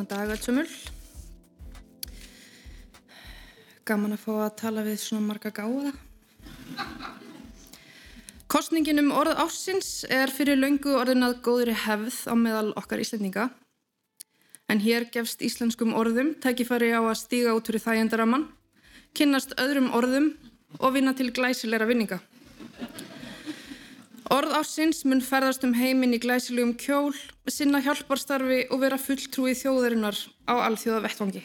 Góðan dag öllsumul. Gaman að fá að tala við svona marga gáða. Kostningin um orð ársins er fyrir löngu orðinað góðri hefð á meðal okkar íslendinga. En hér gefst íslenskum orðum tækifæri á að stíga út fyrir þægjandaraman, kynnast öðrum orðum og vinna til glæsilegra vinninga. Orð ársins mun ferðast um heiminn í glæsilegum kjól, sinna hjálparstarfi og vera fulltrúi þjóðarinnar á alþjóða vettvangi.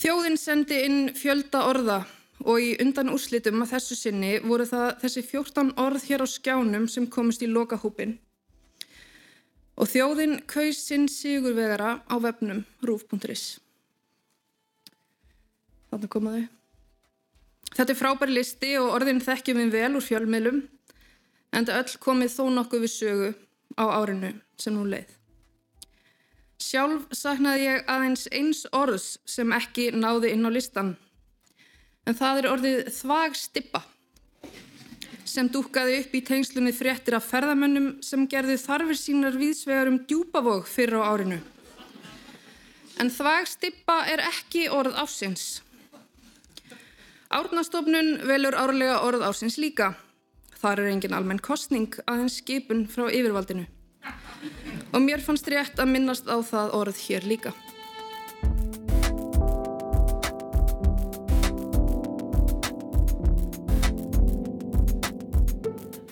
Þjóðin sendi inn fjölda orða og í undan úrslitum að þessu sinni voru það þessi 14 orð hér á skjánum sem komist í lokahúpin. Og þjóðin kaus sinn sigurvegara á vefnum rúf.is. Þannig komaðu. Þetta er frábæri listi og orðin þekkjum við vel úr fjölmiðlum en það öll komið þó nokkuð við sögu á árinu sem nú leið. Sjálf saknaði ég aðeins eins orðs sem ekki náði inn á listan en það er orðið þvagstippa sem dúkaði upp í tengslunni fréttir af ferðamönnum sem gerði þarfir sínar viðsvegar um djúbavog fyrir á árinu. En þvagstippa er ekki orð ásins. Árnastofnun velur árlega orð ársins líka. Þar er engin almenn kostning aðeins skipun frá yfirvaldinu. Og mér fannst rétt að minnast á það orð hér líka.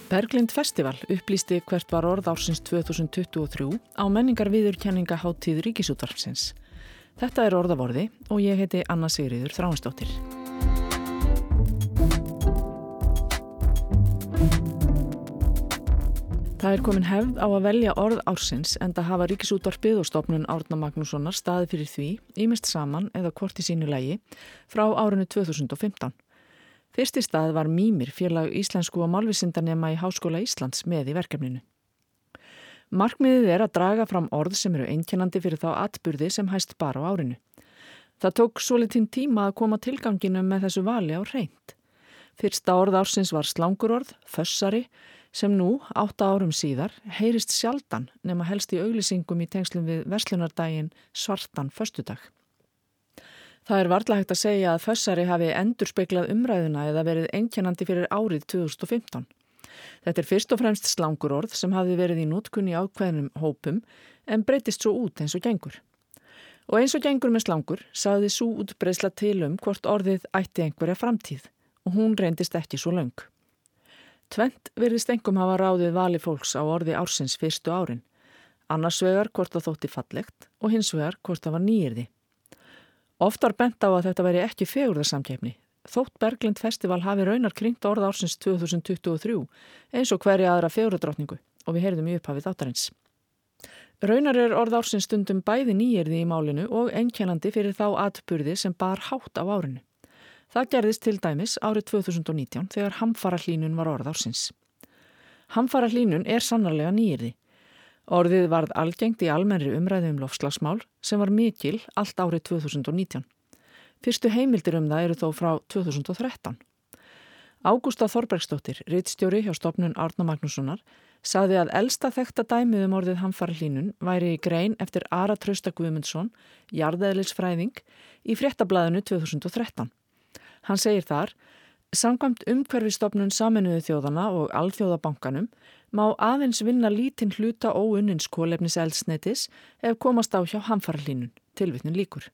Berglind Festival upplýsti hvert var orð ársins 2023 á menningar viðurkenninga háttíð Ríkisútvarpsins. Þetta er orðavorði og ég heiti Anna Sigriður Þráinsdóttir. Það er komin hefð á að velja orð ársins en það hafa ríkisútvarpið og stopnun Árna Magnússonar staði fyrir því, ímest saman eða hvort í sínu lægi, frá árinu 2015. Fyrsti stað var Mýmir, félag íslensku og málvisindanema í Háskóla Íslands með í verkefninu. Markmiðið er að draga fram orð sem eru einkennandi fyrir þá atburði sem hæst bara á árinu. Það tók svo litinn tíma að koma tilganginu með þessu vali á reynd. Fyrsta orð ársins var slangurorð, fössari, sem nú, átta árum síðar, heyrist sjaldan nema helst í auglýsingum í tengslum við verslunardaginn svartan föstudag. Það er varlega hægt að segja að fössari hafi endur speiklað umræðuna eða verið einkennandi fyrir árið 2015. Þetta er fyrst og fremst slangurorð sem hafi verið í nútkunni ákveðnum hópum en breytist svo út eins og gengur. Og eins og gengur með slangur saði svo útbreysla til um hvort orðið ætti einhverja framtíð og hún reyndist ekki svo laung. Tvent verðist engum hafa ráðið vali fólks á orði ársins fyrstu árin. Annars vegar hvort það þótti fallegt og hins vegar hvort það var nýjirði. Oftar bent á að þetta veri ekki fegurðarsamkefni. Þótt Berglind Festival hafi raunar kringt orð ársins 2023 eins og hverja aðra fegurðardrottningu og við heyrðum í upphafið áttarins. Raunar er orð ársins stundum bæði nýjirði í málinu og einkennandi fyrir þá atbyrði sem bar hátt á árinu. Það gerðist til dæmis árið 2019 þegar hamfara hlínun var orð ársins. Hamfara hlínun er sannarlega nýjirði. Orðið varð algengt í almennri umræðu um lofslagsmál sem var mikil allt árið 2019. Fyrstu heimildir um það eru þó frá 2013. Ágústa Þorbergsdóttir, rittstjóri hjá stopnun Árna Magnússonar, saði að elsta þekta dæmið um orðið hamfara hlínun væri í grein eftir Ara Trausta Guðmundsson, jarðeðlisfræðing, í fréttablaðinu 2013. Hann segir þar, samkvæmt umhverfistofnun saminuðu þjóðana og alþjóðabankanum má aðeins vinna lítinn hluta óunnins kólefnis eldsnetis ef komast á hjá hamfarlínun, tilvittnin líkur.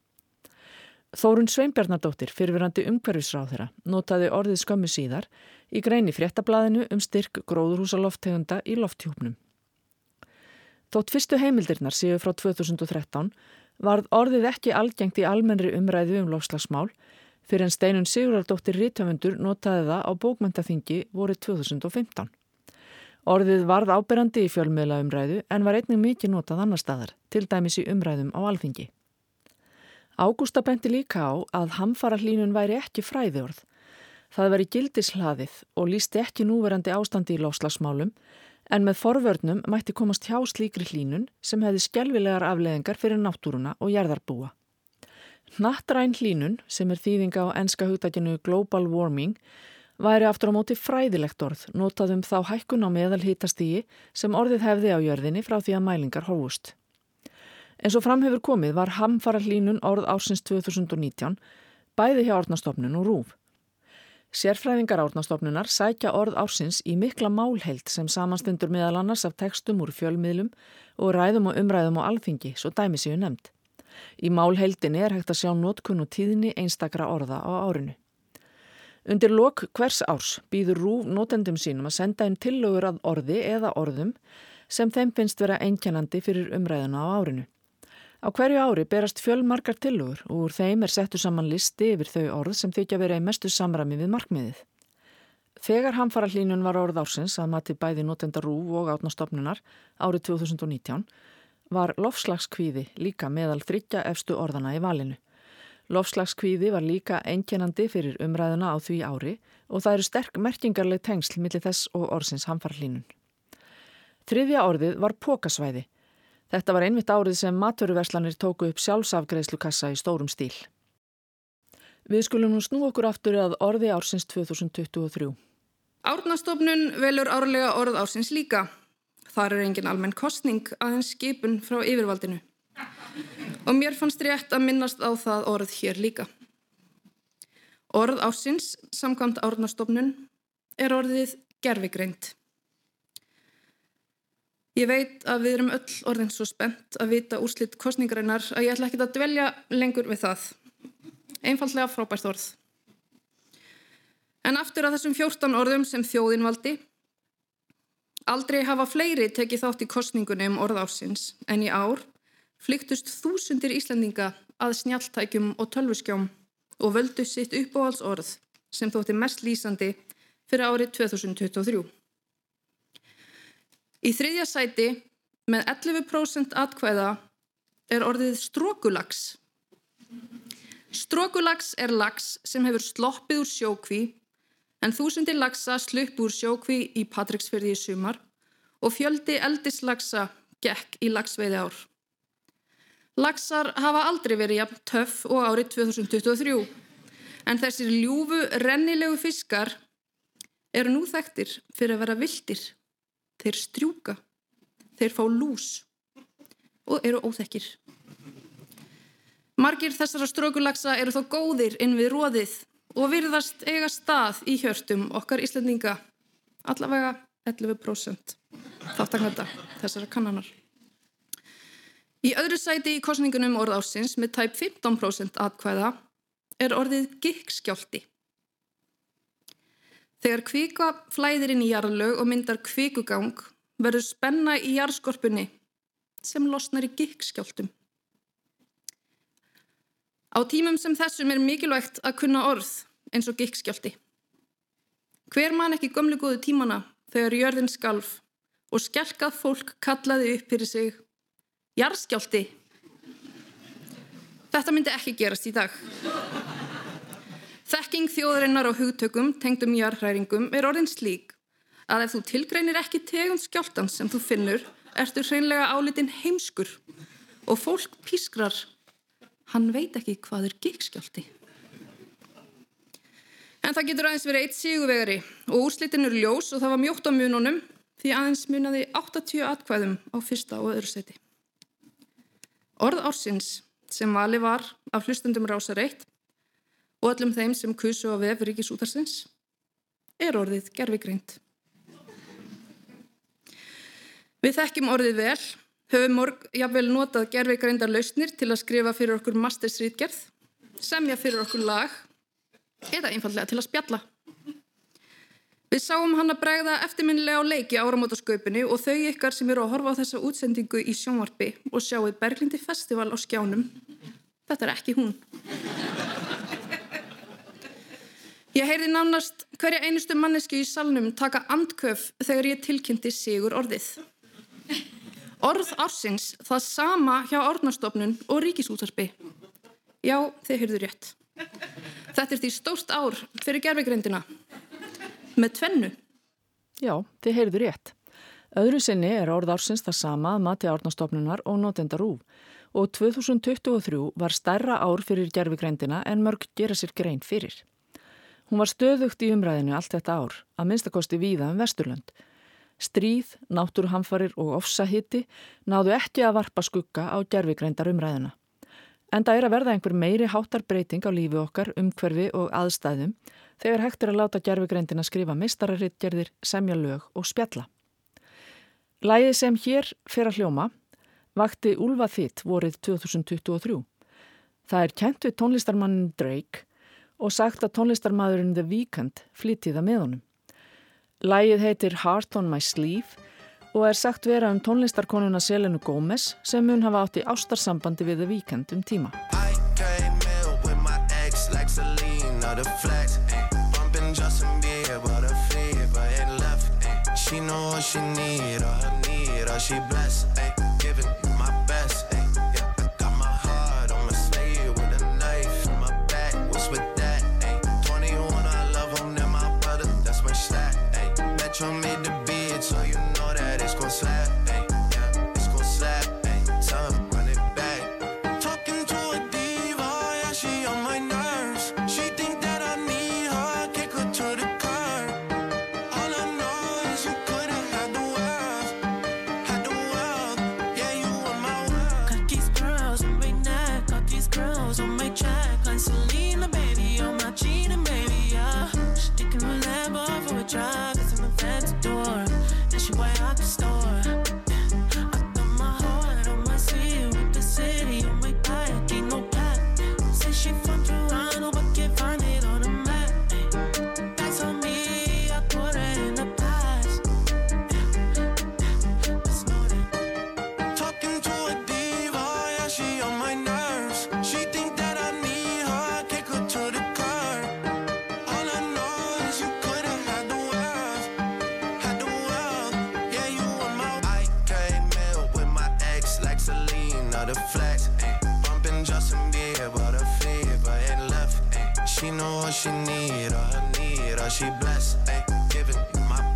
Þórun Sveinbjarnardóttir, fyrirverandi umhverfisráð þeirra, notaði orðið skömmu síðar í greini fréttablaðinu um styrk gróðurhúsaloftegunda í lofthjópnum. Þótt fyrstu heimildirnar séu frá 2013 varð orðið ekki algengt í almennri umræðu um lofslagsmál fyrir en Steinun Sigurardóttir Rítöfundur notaði það á bókmæntaþingi voru 2015. Orðið varð áberandi í fjölmiðla umræðu en var einnig mikið notað annar staðar, til dæmis í umræðum á alþingi. Ágústa benti líka á að hamfara hlínun væri ekki fræðiorð. Það veri gildislaðið og lísti ekki núverandi ástandi í láslagsmálum en með forvörnum mætti komast hjá slíkri hlínun sem hefði skjelvilegar afleðingar fyrir náttúruna og jærðarbúa. Nattræn hlínun, sem er þýðinga á enska hugdækinu Global Warming, væri aftur á móti fræðilegt orð, notaðum þá hækkun á meðal hýtastígi sem orðið hefði á jörðinni frá því að mælingar hófust. En svo framhefur komið var hamfara hlínun orð ársins 2019 bæði hjá orðnastofnun og rúf. Sérfræðingar árnastofnunar sækja orð ársins í mikla málheild sem samanstundur meðal annars af textum úr fjölmiðlum og ræðum og umræðum á alþingi, svo dæmi séu nefnd. Í málheildinni er hægt að sjá nótkunn og tíðni einstakra orða á árinu. Undir lok hvers árs býður rúf nótendum sínum að senda inn tillögur að orði eða orðum sem þeim finnst vera einkennandi fyrir umræðuna á árinu. Á hverju ári berast fjölmarkar tilugur og úr þeim er settu saman listi yfir þau orð sem þykja verið í mestu samrami við markmiðið. Þegar hamfara hlínun var orð ársins að mati bæði notenda rúf og átnastofnunar árið 2019 var lofslagskvíði líka meðal þryggja efstu orðana í valinu. Lofslagskvíði var líka einkennandi fyrir umræðuna á því ári og það eru sterk merkingarleg tengsl millir þess og orðsins hamfara hlínun. Þriðja orðið var pókasvæði Þetta var einmitt árið sem maturverslanir tóku upp sjálfsafgreðslukassa í stórum stíl. Við skulum nú snú okkur aftur að orði ársins 2023. Árnastofnun velur árlega orð ársins líka. Þar er engin almenn kostning aðeins skipun frá yfirvaldinu. Og mér fannst rétt að minnast á það orð hér líka. Orð ársins, samkvæmt árnastofnun, er orðið gerfigreint. Ég veit að við erum öll orðin svo spennt að vita úrslitt kostningarinnar að ég ætla ekki að dvelja lengur við það. Einfallega frábært orð. En aftur að þessum 14 orðum sem þjóðin valdi, aldrei hafa fleiri tekið þátt í kostningunni um orð ásins en í ár flyktust þúsundir Íslandinga að snjaltækjum og tölvuskjóm og völdu sitt uppáhaldsorð sem þótti mest lýsandi fyrir árið 2023. Í þriðja sæti með 11% atkvæða er orðið strókulags. Strókulags er lags sem hefur sloppið úr sjókví en þúsundir lagsa slupp úr sjókví í Patricksfjörði í sumar og fjöldi eldislagsa gekk í lagsveiði ár. Lagsar hafa aldrei verið jafn töff og árið 2023 en þessir ljúfu rennilegu fiskar eru nú þekktir fyrir að vera vildir þeir strjúka, þeir fá lús og eru óþekkir. Margir þessara strókulagsa eru þó góðir inn við róðið og virðast eiga stað í hjörtum okkar Íslandinga, allavega 11% þáttaknæta þessara kannanar. Í öðru sæti í kostningunum orð ásins með tæp 15% atkvæða er orðið gikkskjálti. Þegar kvika flæðir inn í jarðlög og myndar kvikugang verður spenna í jarðskorpunni sem losnar í gikkskjáltum. Á tímum sem þessum er mikilvægt að kunna orð eins og gikkskjálti. Hver man ekki gömlu góðu tímana þegar jörðin skalf og skelkað fólk kallaði upp fyrir sig Jarðskjálti. Þetta myndi ekki gerast í dag. Þekking þjóðarinnar á hugtökum tengdum jarðhræringum er orðin slík að ef þú tilgreinir ekki tegund skjáltans sem þú finnur, ertu hreinlega álitin heimskur og fólk pískrar, hann veit ekki hvað er gíkskjálti. En það getur aðeins verið eitt síguvegari og úrslitin eru ljós og það var mjótt á mununum því aðeins munaði 80 atkvæðum á fyrsta og öðru seti. Orð ársins sem vali var af hlustundum rása reitt og öllum þeim sem kusu á vef ríkisútarsins er orðið gerfigreint. Við þekkjum orðið vel, höfum morg jáfnvel notað gerfigreindar lausnir til að skrifa fyrir okkur mastersrítgerð, semja fyrir okkur lag eða einfallega til að spjalla. Við sáum hann að bregða eftirminnilega á leiki áramótasköpunni og þau ykkar sem eru að horfa á þessa útsendingu í sjónvarpi og sjáuð Berglindi Festival á skjánum. Þetta er ekki hún. Ég heyrði nánast hverja einustu mannesku í salnum taka andköf þegar ég tilkynnti sigur orðið. Orð ársins það sama hjá orðnarstofnun og ríkisútarpi. Já, þið heyrðu rétt. Þetta er því stórt ár fyrir gerfegreindina. Með tvennu. Já, þið heyrðu rétt. Öðru sinni er orð ársins það sama að mati árnastofnunar og notenda rúf og 2023 var stærra ár fyrir gerfegreindina en mörg gera sér grein fyrir. Hún var stöðugt í umræðinu allt þetta ár, að minnstakosti víða um Vesturlönd. Stríð, náttúruhamfarir og ofsahitti náðu ekki að varpa skugga á gerfigreindar umræðuna. En það er að verða einhver meiri háttarbreyting á lífi okkar, umhverfi og aðstæðum þegar hægt er að láta gerfigreindina skrifa mistararittgerðir, semja lög og spjalla. Lægið sem hér fer að hljóma vakti Ulfa Þitt vorið 2023. Það er kent við tónlistarmannin Drake og sagt að tónlistarmadurinn The Weeknd flyttiða með honum. Lægið heitir Heart on my Sleeve og er sagt vera um tónlistarkonuna Selenu Gómez sem mun hafa átt í ástarsambandi við The Weeknd um tíma. She know what she need, all her need, all she blessed, ayy. She need, all her need, all she blessed, ayy, giving my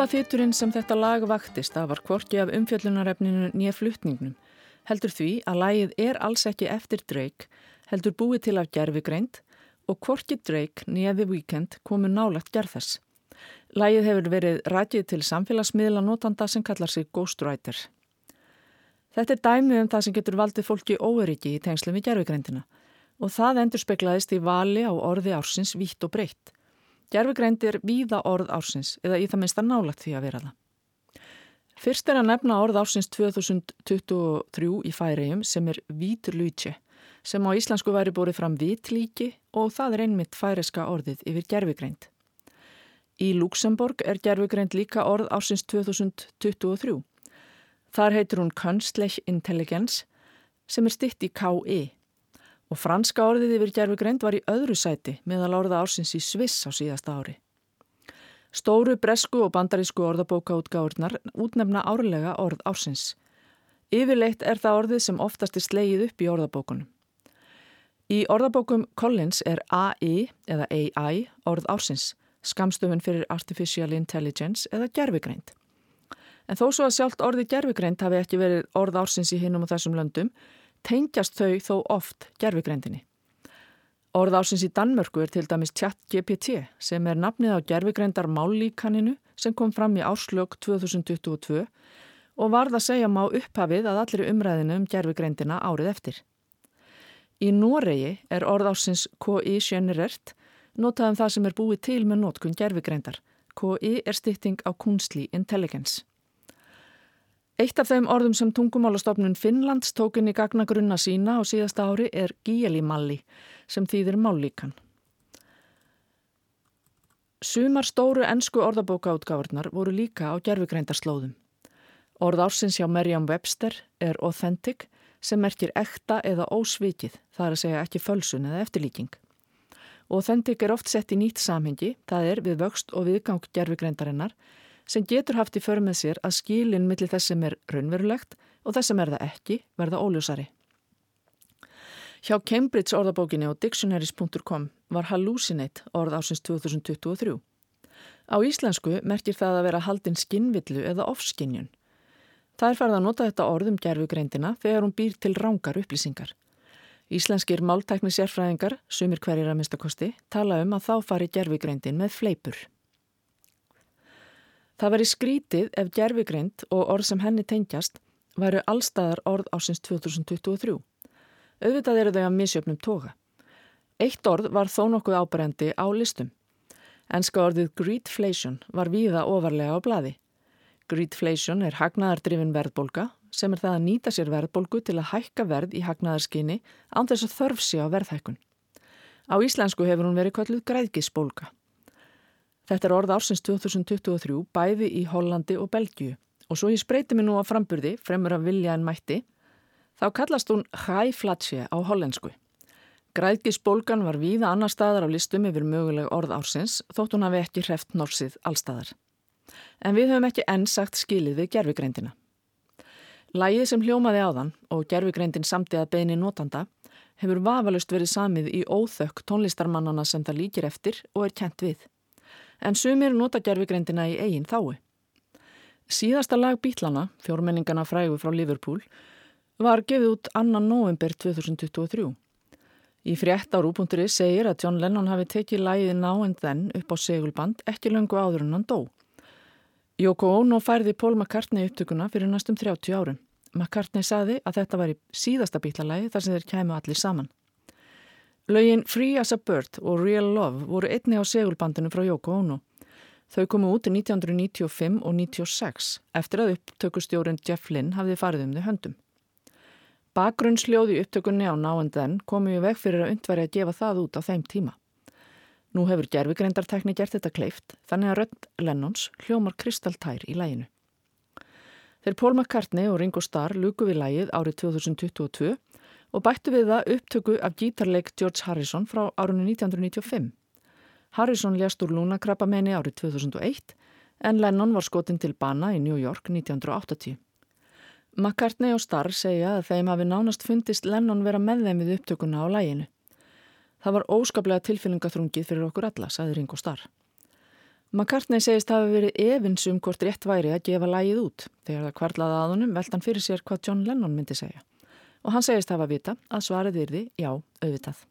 Úlfaþýturinn sem þetta lag vaktist að var kvorki af umfjöllunarefninu nýja fluttningnum heldur því að lægið er alls ekki eftir Drake, heldur búið til af gerfigreind og hvorki Drake nýja The Weeknd komu nálagt gerðess. Lægið hefur verið rætið til samfélagsmiðla notanda sem kallar sig Ghostwriter. Þetta er dæmið um það sem getur valdið fólki óeriki í tengslu við gerfigreindina og það endur speklaðist í vali á orði ársins vítt og breytt. Gerfigreind er víða orð ársins eða í það minnst að nálagt því að vera það. Fyrst er að nefna orð ársins 2023 í færiðum sem er víturlútje sem á íslensku væri búið fram vitlíki og það er einmitt færiska orðið yfir gerfigreind. Í Luxemburg er gerfigreind líka orð ársins 2023. Þar heitir hún Künstlich Intelligenz sem er stitt í KI e. og franska orðið yfir gerfigreind var í öðru sæti meðal orða ársins í Sviss á síðasta ári. Stóru bresku og bandarísku orðabókaútgáurnar útnefna árlega orð ársins. Yfirleitt er það orðið sem oftast er slegið upp í orðabókunum. Í orðabókum Collins er AI eða AI orð ársins, skamstöfun fyrir Artificial Intelligence eða gerfigreind. En þó svo að sjálft orði gerfigreind hafi ekki verið orð ársins í hinnum og þessum löndum, tengjast þau þó oft gerfigreindinni. Orð ásins í Danmörku er til dæmis ChatGPT sem er nafnið á gerfigreindar mállíkaninu sem kom fram í árslög 2022 og varð að segja má upphafið að allir umræðinu um gerfigreindina árið eftir. Í Noregi er orð ásins KI generert notað um það sem er búið til með notkun gerfigreindar. KI er stytting á kunstli intelligence. Eitt af þeim orðum sem tungumálastofnun Finnlands tókin í gagnagrunna sína á síðasta ári er gíelimalli sem þýðir mállíkan. Sumar stóru ennsku orðabókaútgáðurnar voru líka á gerfugreindarslóðum. Orð ársins hjá Merjam Webster er authentic sem merkir ekta eða ósvikið, það er að segja ekki fölsun eða eftirlíking. Authentic er oft sett í nýtt samhengi, það er við vöxt og viðgang gerfugreindarinnar sem getur haft í för með sér að skilin millir þess sem er raunverulegt og þess sem er það ekki verða óljósari. Hjá Cambridge orðabókinni og dictionaries.com var hallucinate orð ásins 2023. Á íslensku merkir það að vera haldin skinnvillu eða ofskinjun. Það er farið að nota þetta orð um gerfugreindina þegar hún býr til rángar upplýsingar. Íslenskir máltækni sérfræðingar, sumir hverjir að mistakosti, tala um að þá fari gerfugreindin með fleipur. Það veri skrítið ef gerfugreind og orð sem henni tengjast væru allstaðar orð ásins 2023. Auðvitað eru þau að misjöfnum toga. Eitt orð var þó nokkuð áberendi á listum. Enska orðið greedflation var víða ofarlega á bladi. Greedflation er hagnaðardrifin verðbolga sem er það að nýta sér verðbolgu til að hækka verð í hagnaðarskinni án þess að þörf sé á verðhækkun. Á íslensku hefur hún verið kalluð græðgisbolga. Þetta er orð ársins 2023 bæði í Hollandi og Belgiu og svo ég spreyti mig nú á framburði fremur að vilja en mætti Þá kallast hún Hæflatsje á hollensku. Græðgisbólgan var víða annar staðar á listum yfir möguleg orð ársins þótt hún hafi ekki hreft norsið allstaðar. En við höfum ekki enn sagt skilið við gerfigreindina. Lægið sem hljómaði áðan og gerfigreindin samtið að beini notanda hefur vafalust verið samið í óþökk tónlistarmannana sem það líkir eftir og er kent við. En sumir nota gerfigreindina í eigin þái. Síðasta lag Bítlana, fjórmenningana frægu frá Liverpool, var gefið út annan november 2023. Í frétt á Rúbúnduri segir að John Lennon hafi tekið lægið Now and Then upp á segulband ekki löngu áður en hann dó. Yoko Ono færði Paul McCartney upptökuna fyrir næstum 30 árum. McCartney saði að þetta var í síðasta bítlalægi þar sem þeir kæmu allir saman. Laugin Free as a Bird og Real Love voru einni á segulbandinu frá Yoko Ono. Þau komu út í 1995 og 1996 eftir að upptökustjórin Jeff Lynn hafði farið um þau höndum. Bakgrunnsljóði upptökunni á náendan komu í veg fyrir að undværi að gefa það út á þeim tíma. Nú hefur gerfugreindartekni gert þetta kleift þannig að Rönd Lennons hljómar kristaltær í læginu. Þeir Paul McCartney og Ringo Starr luku við lægið árið 2022 og bættu við það upptöku af gítarleik George Harrison frá árunni 1995. Harrison lést úr lúnakrappamenni árið 2001 en Lennon var skotin til bana í New York 1980. McCartney og Starr segja að þeim hafi nánast fundist Lennon vera með þeim við upptökuna á læginu. Það var óskaplega tilfyllingaþrungið fyrir okkur alla, sagði Ringo Starr. McCartney segist hafi verið evinsum hvort rétt væri að gefa lægið út. Þegar það kvarlaði að honum velt hann fyrir sér hvað John Lennon myndi segja. Og hann segist hafa vita að svarið yrði já, auðvitað.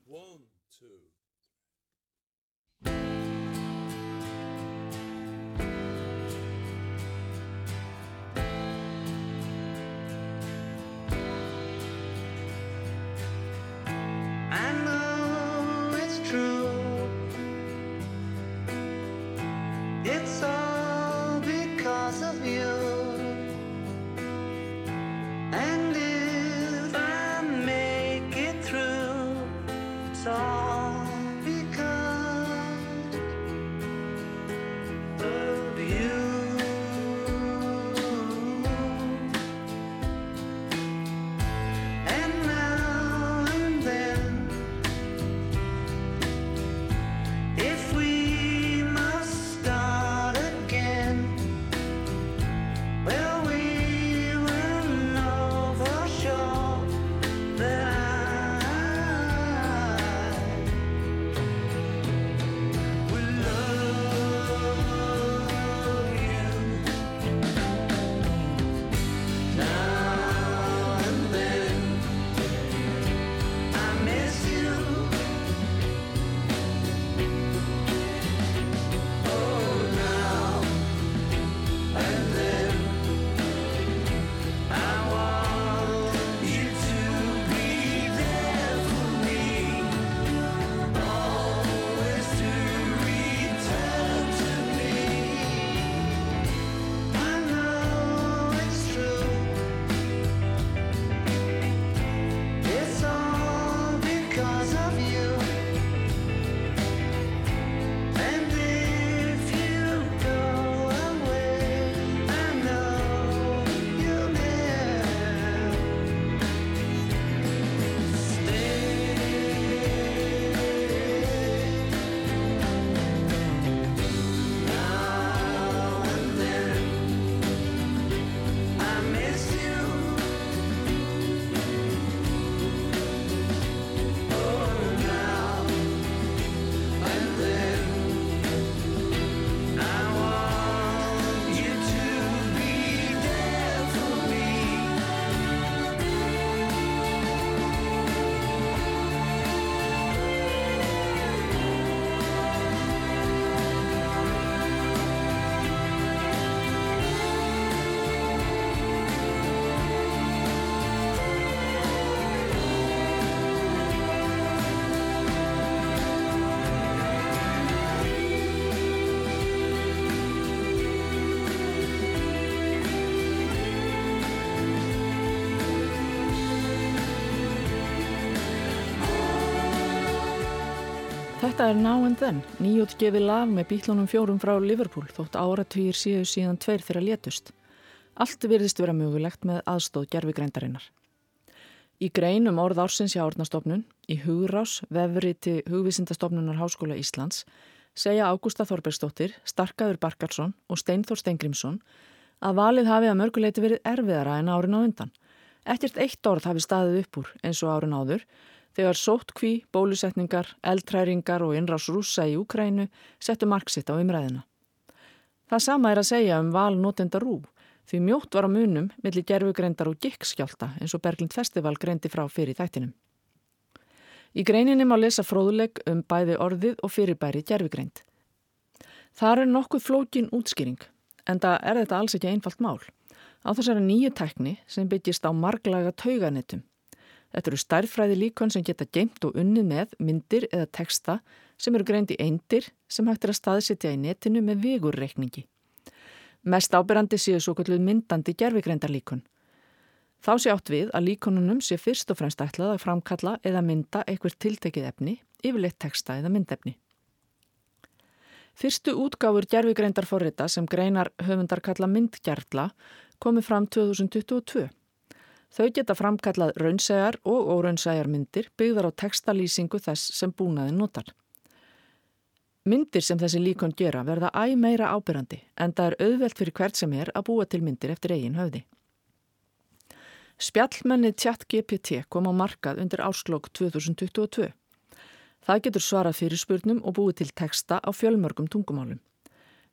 Þetta er Now and Then, nýjóttgefi lag með bítlunum fjórum frá Liverpool þótt áratugir síðu síðan tveir þeirra létust. Allt virðist vera mögulegt með aðstóð gerfugreindarinnar. Í greinum orð ársins hjá orðnastofnun, í hugrás, vefriti hugvísindastofnunar Háskóla Íslands, segja Ágústa Þorbergsdóttir, Starkaður Barkarsson og Steinþór Steingrimsson að valið hafi að mörguleiti verið erfiðara en árin á undan. Ekkert eitt orð hafi staðið upp úr eins og árin áður þegar sóttkví, bólusetningar, eldræringar og innrás rúsa í Ukrænu settu marksitt á umræðina. Það sama er að segja um val notenda rú, því mjótt var á munum millir gerfugreindar og gikkskjálta eins og Berglind Festival greindi frá fyrir þættinum. Í greininni má lesa fróðuleg um bæði orðið og fyrirbæri gerfugreind. Það er nokkuð flókin útskýring, en það er þetta alls ekki einfalt mál. Á þessari nýju tekni sem byggist á marglaga tauganettum Þetta eru stærfræði líkon sem geta geimt og unnið með myndir eða texta sem eru greint í eindir sem hægt er að staðsitja í netinu með vigurreikningi. Mest ábyrrandi séu svo kalluð myndandi gerfigreindarlíkon. Þá sé átt við að líkonunum sé fyrst og fremst ætlað að framkalla eða mynda eitthvað tiltekið efni, yfirleitt texta eða myndefni. Fyrstu útgáfur gerfigreindarforrita sem greinar höfundar kalla myndgerðla komi fram 2022. Þau geta framkallað raunsæjar og óraunsæjar myndir byggðar á textalýsingu þess sem búnaðin notar. Myndir sem þessi líkon gera verða æg meira ábyrrandi en það er auðvelt fyrir hvert sem er að búa til myndir eftir eigin höfði. Spjallmenni tjatt GPT kom á markað undir áslokk 2022. Það getur svarað fyrir spurnum og búið til texta á fjölmörgum tungumálum.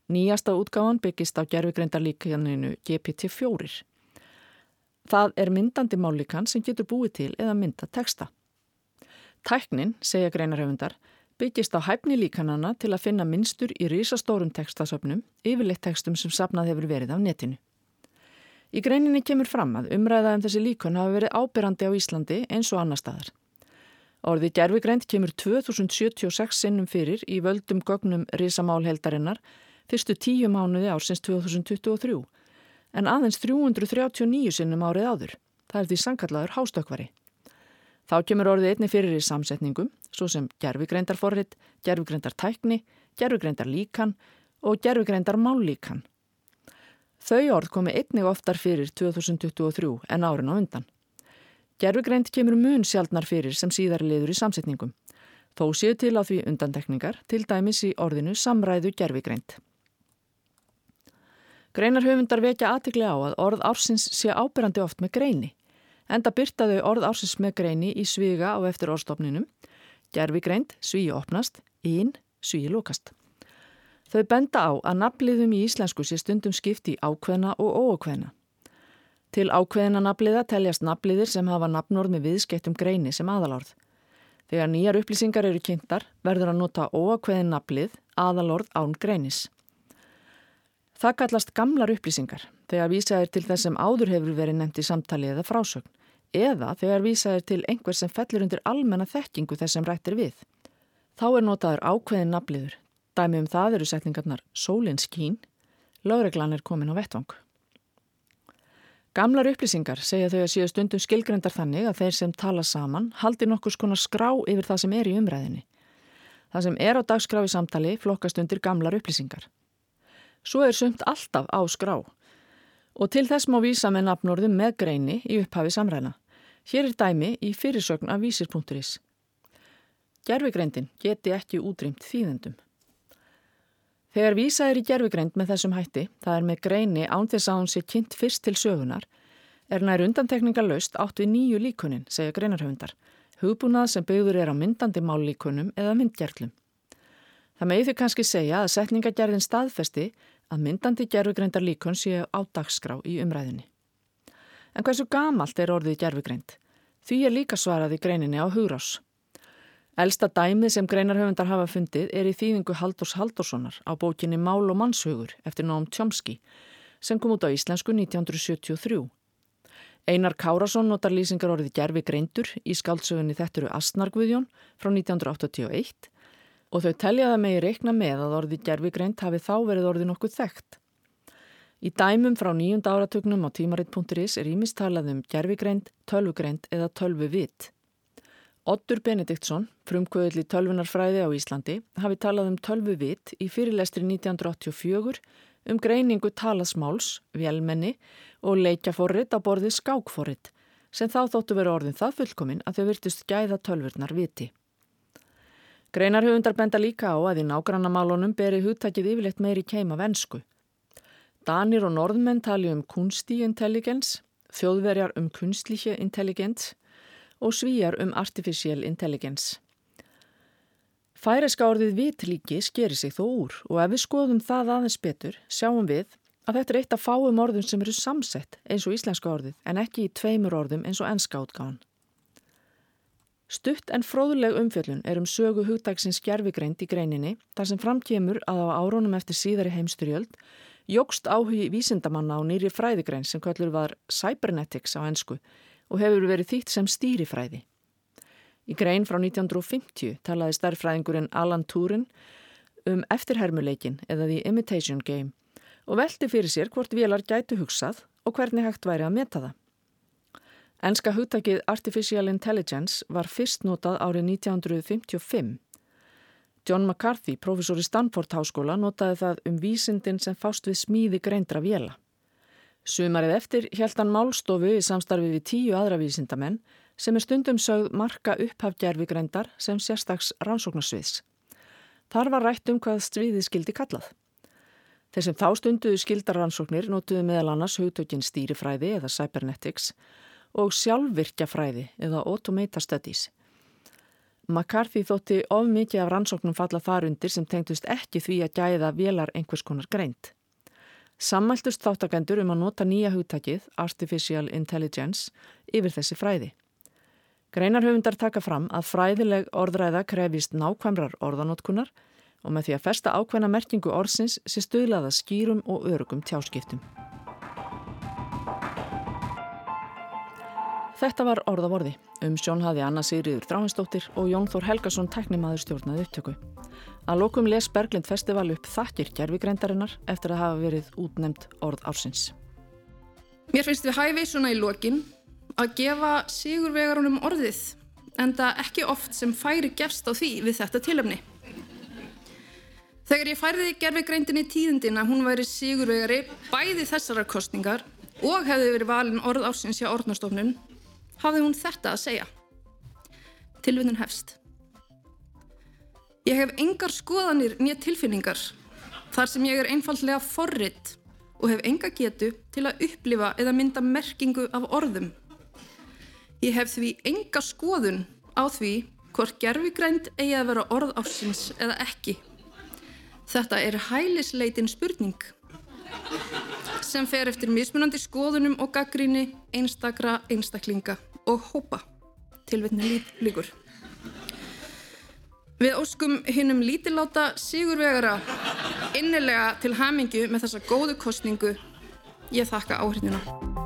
Nýjasta útgáðan byggist á gerfugreindarlíkjaninu GPT-4. Það er myndandi mállíkan sem getur búið til eða mynda texta. Tæknin, segja greinarhefundar, byggist á hæfni líkanana til að finna minnstur í risastórum textasöfnum, yfirleitt textum sem sapnað hefur verið af netinu. Í greininni kemur fram að umræðað um þessi líkon hafi verið ábyrrandi á Íslandi eins og annar staðar. Orði gerfigreint kemur 2076 sinnum fyrir í völdum gögnum risamálheldarinnar fyrstu tíu mánuði ársins 2023 en aðeins 339 sinnum árið áður. Það er því sankallaður hástökvari. Þá kemur orðið einni fyrir í samsetningum, svo sem gerfugreindarforrið, gerfugreindartækni, gerfugreindarlíkan og gerfugreindar mállíkan. Þau orð komi einnig oftar fyrir 2023 en árin á undan. Gerfugreind kemur mun sjálfnar fyrir sem síðar liður í samsetningum. Þó séu til á því undantekningar, til dæmis í orðinu samræðu gerfugreind. Greinarhöfundar vekja aðtikli á að orð ársins sé ábyrrandi oft með greini. Enda byrtaðu orð ársins með greini í sviga á eftir orðstofninum. Gerfi greint, svíi opnast, ín, svíi lókast. Þau benda á að nafliðum í íslensku sé stundum skipti ákveðna og óákveðna. Til ákveðina nafliða teljast nafliðir sem hafa nafnord með viðskettum greini sem aðalorð. Þegar nýjar upplýsingar eru kynntar verður að nota óákveðin naflið aðalorð án greinis. Það kallast gamlar upplýsingar þegar vísaðir til þess sem áður hefur verið nefnt í samtali eða frásögn eða þegar vísaðir til einhver sem fellur undir almenna þekkingu þess sem rættir við. Þá er notaður ákveðin nafliður. Dæmi um það eru setningarnar sólins kín, lögreglan er komin á vettvang. Gamlar upplýsingar segja þau að síðu stundum skilgrendar þannig að þeir sem tala saman haldi nokkus konar skrá yfir það sem er í umræðinni. Það sem er á dagskráfi samtali flokkast undir gamlar upplýsingar. Svo er sumt alltaf á skrá og til þess má vísa með nafnorðum með greini í upphafi samræna. Hér er dæmi í fyrirsögn af vísir.is. Gervigreindin geti ekki útrýmt þýðendum. Þegar vísa er í gervigreind með þessum hætti, það er með greini án þess að hún sé kynnt fyrst til sögunar, er nær undantekninga löst átt við nýju líkunin, segja greinarhöfundar, hugbúnað sem byggður er á myndandi mállíkunum eða myndgerlum. Það með því kannski segja að setningagerðin staðfesti að myndandi gerfugreindar líkun séu á dagskrá í umræðinni. En hversu gamalt er orðið gerfugreind? Því er líka svarað í greininni á hugrás. Elsta dæmið sem greinarhöfundar hafa fundið er í þýðingu Haldurs Haldurssonar á bókinni Mál og mannshugur eftir Nóum Tjomski sem kom út á íslensku 1973. Einar Kárasson notar lýsingar orðið gerfi greindur í skáldsögunni Þetturu Astnargviðjón frá 1981 og þau teljaða megi reikna með að orði gerfigreint hafi þá verið orði nokkuð þekkt. Í dæmum frá nýjunda áratögnum á tímaritt.is er ímistalað um gerfigreint, tölvugreint eða tölvuvit. Ottur Benediktsson, frumkvöðli tölvunarfræði á Íslandi, hafi talað um tölvu vitt í fyrirlestri 1984 um greiningu talasmáls, vélmenni og leikjaforrit á borði skákforrit sem þá þóttu veru orðin það fullkomin að þau virtust gæða tölvurnar viti. Greinarhugundar benda líka á að í nágrannamálunum beri hugtakið yfirleitt meiri keima vensku. Danir og norðmenn tali um kunsti intelligens, þjóðverjar um kunstlíkje intelligens og svíjar um artificial intelligens. Færiska orðið vitlíki skeri sig þó úr og ef við skoðum það aðeins betur sjáum við að þetta er eitt af fáum orðum sem eru samsett eins og íslenska orðið en ekki í tveimur orðum eins og ennska átgáðan. Stutt en fróðuleg umfjöllun er um sögu hugdagsins gerfigreind í greininni þar sem framkemur að á árónum eftir síðari heimsturjöld jógst áhugi vísindamanna á nýri fræðigrein sem kvöldur var cybernetics á ennsku og hefur verið þýtt sem stýrifræði. Í grein frá 1950 talaði starffræðingurinn Alan Turing um eftirhermuleikin eða The Imitation Game og velti fyrir sér hvort vélar gætu hugsað og hvernig hægt væri að meta það. Ennska hugtakið Artificial Intelligence var fyrst notað árið 1955. John McCarthy, professor í Stanford Háskóla, notaði það um vísindin sem fást við smíði greindra vjela. Sumarið eftir held hann málstofu í samstarfi við tíu aðra vísindamenn sem er stundum sögð marka upphafgerfi greindar sem sérstags rannsóknarsviðs. Þar var rætt um hvað stríði skildi kallað. Þeir sem þá stunduðu skildarrannsóknir notuðu meðal annars hugtökinn stýrifræði eða cybernetics og sjálfvirkjafræði eða automata studies. McCarthy þótti of mikið af rannsóknum falla þar undir sem tengtust ekki því að gæða velar einhvers konar greint. Sammæltust þáttakendur um að nota nýja hugtakið, Artificial Intelligence, yfir þessi fræði. Greinarhöfundar taka fram að fræðileg orðræða krefist nákvæmrar orðanótkunar og með því að festa ákveðna merkingu orðsins sé stuðlaða skýrum og örugum tjáskiptum. Þetta var orðavorði. Um sjón hafi Anna Sigriður Dráhansdóttir og Jón Þór Helgason teknimaður stjórnaði upptöku. Að lokum les Berglind Festival upp þakkir gerfigreindarinnar eftir að hafa verið útnemt orð ársins. Mér finnst við hæfi svona í lokin að gefa Sigurvegarunum orðið en það ekki oft sem færi gefst á því við þetta tilöfni. Þegar ég færði gerfigreindinni tíðindina hún væri Sigurvegari bæði þessara kostningar og hefði verið valin orð ársins hjá orðnastofnun hafði hún þetta að segja. Tilvinnun hefst. Ég hef engar skoðanir nýja tilfinningar þar sem ég er einfallega forritt og hef enga getu til að upplifa eða mynda merkingu af orðum. Ég hef því enga skoðun á því hvort gerfigrænt eigi að vera orð ásins eða ekki. Þetta er hælisleitin spurning sem fer eftir mismunandi skoðunum og gaggríni einstakra einstaklinga og hópa tilvittni líkur. Við óskum hinnum lítiláta Sigurvegara innilega til hamingju með þessa góðu kostningu. Ég þakka áhrifnuna.